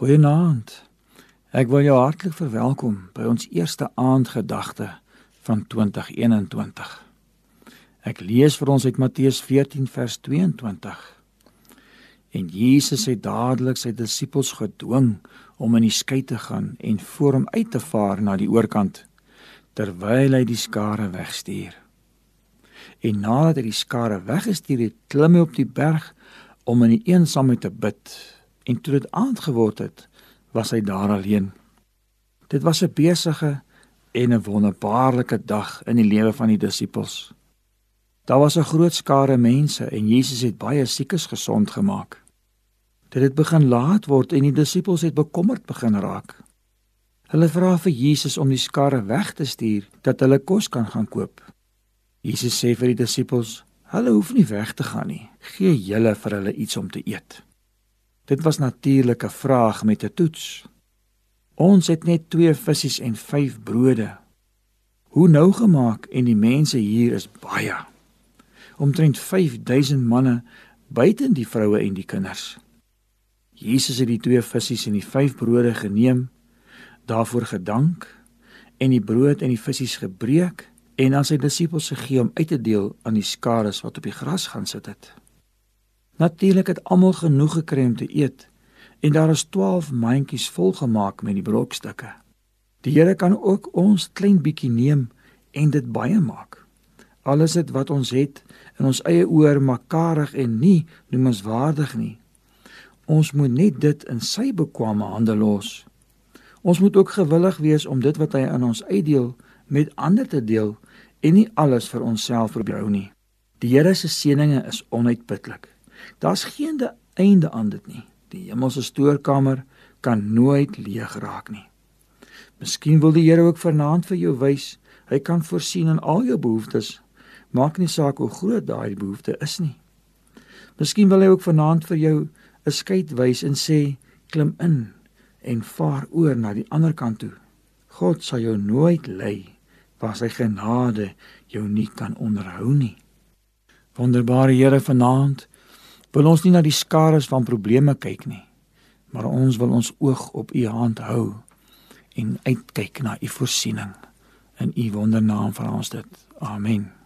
Goeienaand. Ek wil jou hartlik verwelkom by ons eerste aandgedagte van 2021. Ek lees vir ons uit Matteus 14 vers 22. En Jesus het dadelik sy disippels gedwing om in die skei te gaan en voor hom uit te vaar na die oorkant terwyl hy die skare wegstuur. En nadat hy die skare weggestuur het, klim hy op die berg om in die eensaamheid te bid en toe dit aand geword het, was hy daar alleen. Dit was 'n besige en 'n wonderbaarlike dag in die lewe van die disippels. Daar was 'n groot skare mense en Jesus het baie siekes gesond gemaak. Dit het begin laat word en die disippels het bekommerd begin raak. Hulle vra vir Jesus om die skare weg te stuur dat hulle kos kan gaan koop. Jesus sê vir die disippels: "Hulle hoef nie weg te gaan nie. Gee julle vir hulle iets om te eet." Dit was natuurlik 'n vraag met 'n toets. Ons het net 2 visse en 5 brode. Hoe nou gemaak en die mense hier is baie. Omtrent 5000 manne buite die vroue en die kinders. Jesus het die 2 visse en die 5 brode geneem, daarvoor gedank en die brood en die visse gebreek en aan sy disippels gegee om uit te deel aan die skare wat op die gras gaan sit het. Natuurlik het almal genoeg gekry om te eet en daar is 12 mandjies volgemaak met die brokstukke. Die Here kan ook ons klein bietjie neem en dit baie maak. Alles dit wat ons het in ons eie oor makarig en nie noemenswaardig nie. Ons moet net dit in sy bekwame hande los. Ons moet ook gewillig wees om dit wat hy aan ons uitdeel met ander te deel en nie alles vir onsself probeer hou nie. Die Here se seënings is onuitputlik. Daar's geen einde aan dit nie. Die hemelse stoorkamer kan nooit leeg raak nie. Miskien wil die Here ook vanaand vir jou wys, hy kan voorsien in al jou behoeftes. Maak nie saak hoe groot daai behoefte is nie. Miskien wil hy ook vanaand vir jou 'n skeid wys en sê klim in en vaar oor na die ander kant toe. God sal jou nooit lei waar sy genade jou nie kan onderhou nie. Wonderbare Here vanaand wil ons nie na die skare van probleme kyk nie, maar ons wil ons oog op u hand hou en uitkyk na u voorsiening. In u wondernaam vra ons dit. Amen.